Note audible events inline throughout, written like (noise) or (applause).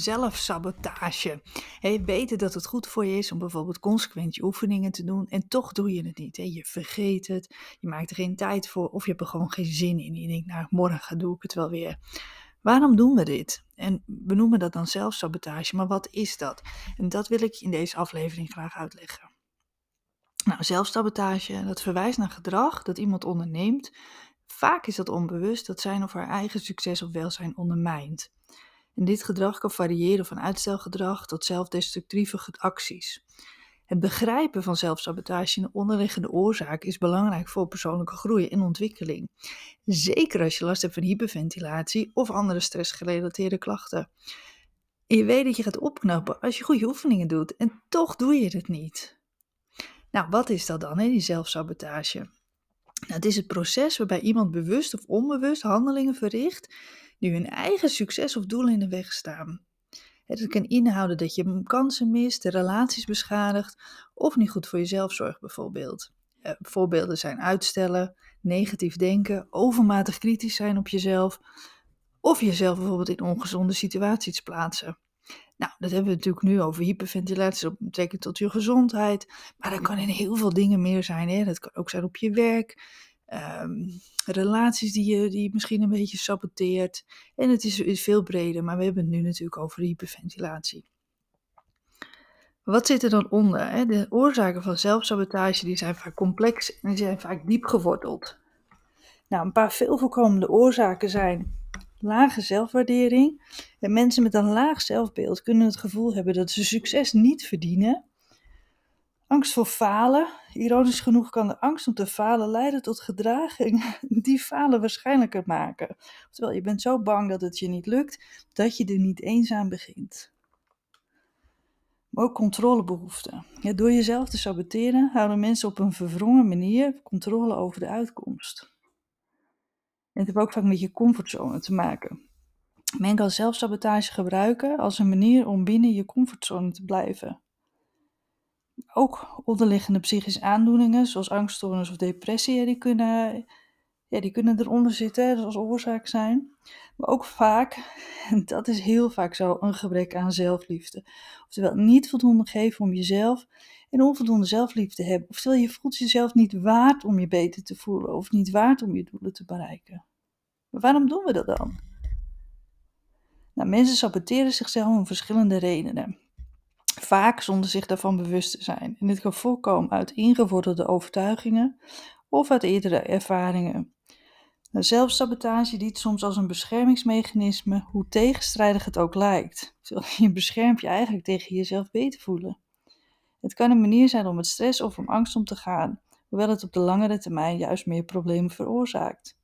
zelfsabotage. je weet dat het goed voor je is om bijvoorbeeld consequent je oefeningen te doen en toch doe je het niet. Je vergeet het, je maakt er geen tijd voor of je hebt er gewoon geen zin in. Je denkt, nou morgen doe ik het wel weer. Waarom doen we dit? En we noemen dat dan zelfsabotage, maar wat is dat? En dat wil ik in deze aflevering graag uitleggen. Nou, zelfsabotage, dat verwijst naar gedrag dat iemand onderneemt. Vaak is dat onbewust dat zijn of haar eigen succes of welzijn ondermijnt. En dit gedrag kan variëren van uitstelgedrag tot zelfdestructieve acties. Het begrijpen van zelfsabotage en de onderliggende oorzaak is belangrijk voor persoonlijke groei en ontwikkeling. Zeker als je last hebt van hyperventilatie of andere stressgerelateerde klachten. En je weet dat je gaat opknappen als je goede oefeningen doet en toch doe je het niet. Nou, wat is dat dan, hè, die zelfsabotage? Nou, het is het proces waarbij iemand bewust of onbewust handelingen verricht die hun eigen succes of doelen in de weg staan. Het kan inhouden dat je kansen mist, de relaties beschadigt of niet goed voor jezelf zorgt bijvoorbeeld. Eh, voorbeelden zijn uitstellen, negatief denken, overmatig kritisch zijn op jezelf of jezelf bijvoorbeeld in ongezonde situaties plaatsen. Nou, dat hebben we natuurlijk nu over hyperventilatie, dat betekent tot je gezondheid, maar dat kan in heel veel dingen meer zijn. Hè? Dat kan ook zijn op je werk, um, relaties die je die misschien een beetje saboteert. En het is, is veel breder, maar we hebben het nu natuurlijk over hyperventilatie. Wat zit er dan onder? Hè? De oorzaken van zelfsabotage die zijn vaak complex en die zijn vaak diep geworteld. Nou, een paar veel voorkomende oorzaken zijn lage zelfwaardering. En mensen met een laag zelfbeeld kunnen het gevoel hebben dat ze succes niet verdienen. Angst voor falen. Ironisch genoeg kan de angst om te falen leiden tot gedragingen (laughs) die falen waarschijnlijker maken. Oftewel, je bent zo bang dat het je niet lukt, dat je er niet eens aan begint. Maar ook controlebehoeften. Ja, door jezelf te saboteren houden mensen op een verwrongen manier controle over de uitkomst. En het heeft ook vaak met je comfortzone te maken. Men kan zelfsabotage gebruiken als een manier om binnen je comfortzone te blijven. Ook onderliggende psychische aandoeningen, zoals angststoornis of depressie, die kunnen, ja, die kunnen eronder zitten als oorzaak zijn. Maar ook vaak, en dat is heel vaak zo, een gebrek aan zelfliefde. Oftewel, niet voldoende geven om jezelf en onvoldoende zelfliefde hebben. Oftewel, je voelt jezelf niet waard om je beter te voelen of niet waard om je doelen te bereiken. Maar waarom doen we dat dan? Nou, mensen saboteren zichzelf om verschillende redenen vaak zonder zich daarvan bewust te zijn. En dit kan voorkomen uit ingevorderde overtuigingen of uit eerdere ervaringen. Nou, zelfsabotage dient soms als een beschermingsmechanisme, hoe tegenstrijdig het ook lijkt. Je beschermt je eigenlijk tegen jezelf beter voelen. Het kan een manier zijn om met stress of om angst om te gaan, hoewel het op de langere termijn juist meer problemen veroorzaakt.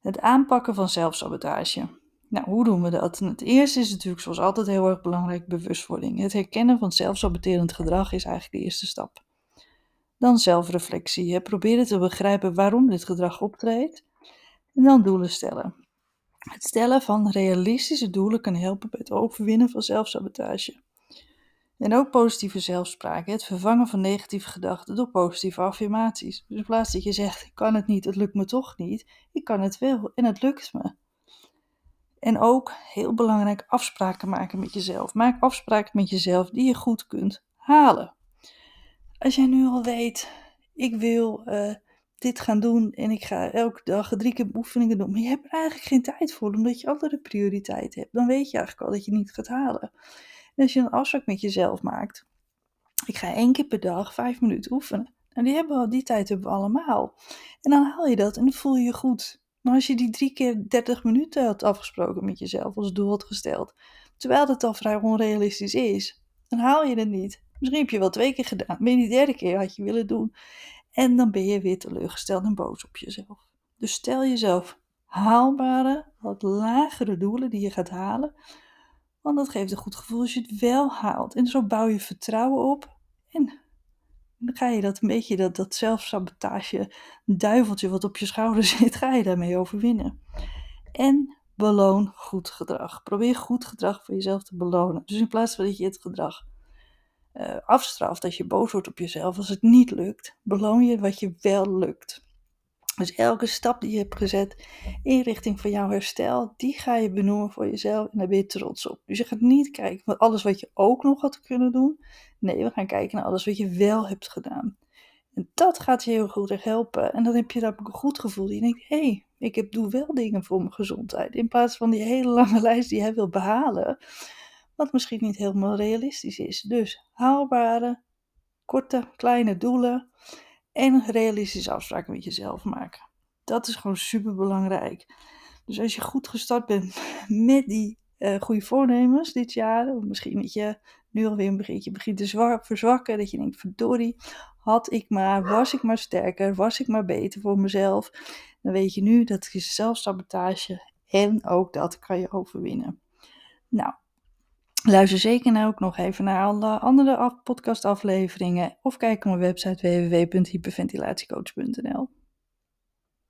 Het aanpakken van zelfsabotage. Nou, hoe doen we dat? Het eerste is natuurlijk zoals altijd heel erg belangrijk bewustwording. Het herkennen van zelfsaboterend gedrag is eigenlijk de eerste stap. Dan zelfreflectie. Proberen te begrijpen waarom dit gedrag optreedt. En dan doelen stellen. Het stellen van realistische doelen kan helpen bij het overwinnen van zelfsabotage. En ook positieve zelfspraak. Het vervangen van negatieve gedachten door positieve affirmaties. Dus in plaats dat je zegt: Ik kan het niet, het lukt me toch niet. Ik kan het wel en het lukt me. En ook heel belangrijk afspraken maken met jezelf. Maak afspraken met jezelf die je goed kunt halen. Als jij nu al weet, ik wil uh, dit gaan doen en ik ga elke dag drie keer oefeningen doen, maar je hebt er eigenlijk geen tijd voor omdat je andere prioriteiten hebt, dan weet je eigenlijk al dat je niet gaat halen. En als je een afspraak met jezelf maakt, ik ga één keer per dag vijf minuten oefenen. En die, hebben we, die tijd hebben we allemaal. En dan haal je dat en dan voel je je goed. Maar als je die drie keer 30 minuten had afgesproken met jezelf als doel had gesteld, terwijl het al vrij onrealistisch is, dan haal je het niet. Misschien heb je wel twee keer gedaan, maar die derde keer had je willen doen. En dan ben je weer teleurgesteld en boos op jezelf. Dus stel jezelf haalbare, wat lagere doelen die je gaat halen. Want dat geeft een goed gevoel als je het wel haalt. En zo bouw je vertrouwen op. En dan ga je dat een beetje, dat, dat zelfsabotage duiveltje wat op je schouder (laughs) zit, ga je daarmee overwinnen. En beloon goed gedrag. Probeer goed gedrag voor jezelf te belonen. Dus in plaats van dat je het gedrag uh, afstraft, dat je boos wordt op jezelf als het niet lukt, beloon je wat je wel lukt. Dus elke stap die je hebt gezet in richting van jouw herstel, die ga je benoemen voor jezelf en daar ben je trots op. Dus je gaat niet kijken naar alles wat je ook nog had kunnen doen. Nee, we gaan kijken naar alles wat je wel hebt gedaan. En dat gaat je heel goed helpen. En dan heb je dat een goed gevoel. Je denkt, hé, hey, ik heb, doe wel dingen voor mijn gezondheid. In plaats van die hele lange (laughs) lijst die jij wil behalen. Wat misschien niet helemaal realistisch is. Dus haalbare, korte, kleine doelen. En realistische afspraken met jezelf maken. Dat is gewoon super belangrijk. Dus als je goed gestart bent (laughs) met die uh, goede voornemens dit jaar, of misschien dat je nu alweer een beetje begint te verzwakken, dat je denkt, verdorie, had ik maar, was ik maar sterker, was ik maar beter voor mezelf, dan weet je nu dat is zelfsabotage en ook dat kan je overwinnen. Nou, luister zeker nou ook nog even naar alle andere podcastafleveringen of kijk op mijn website www.hyperventilatiecoach.nl.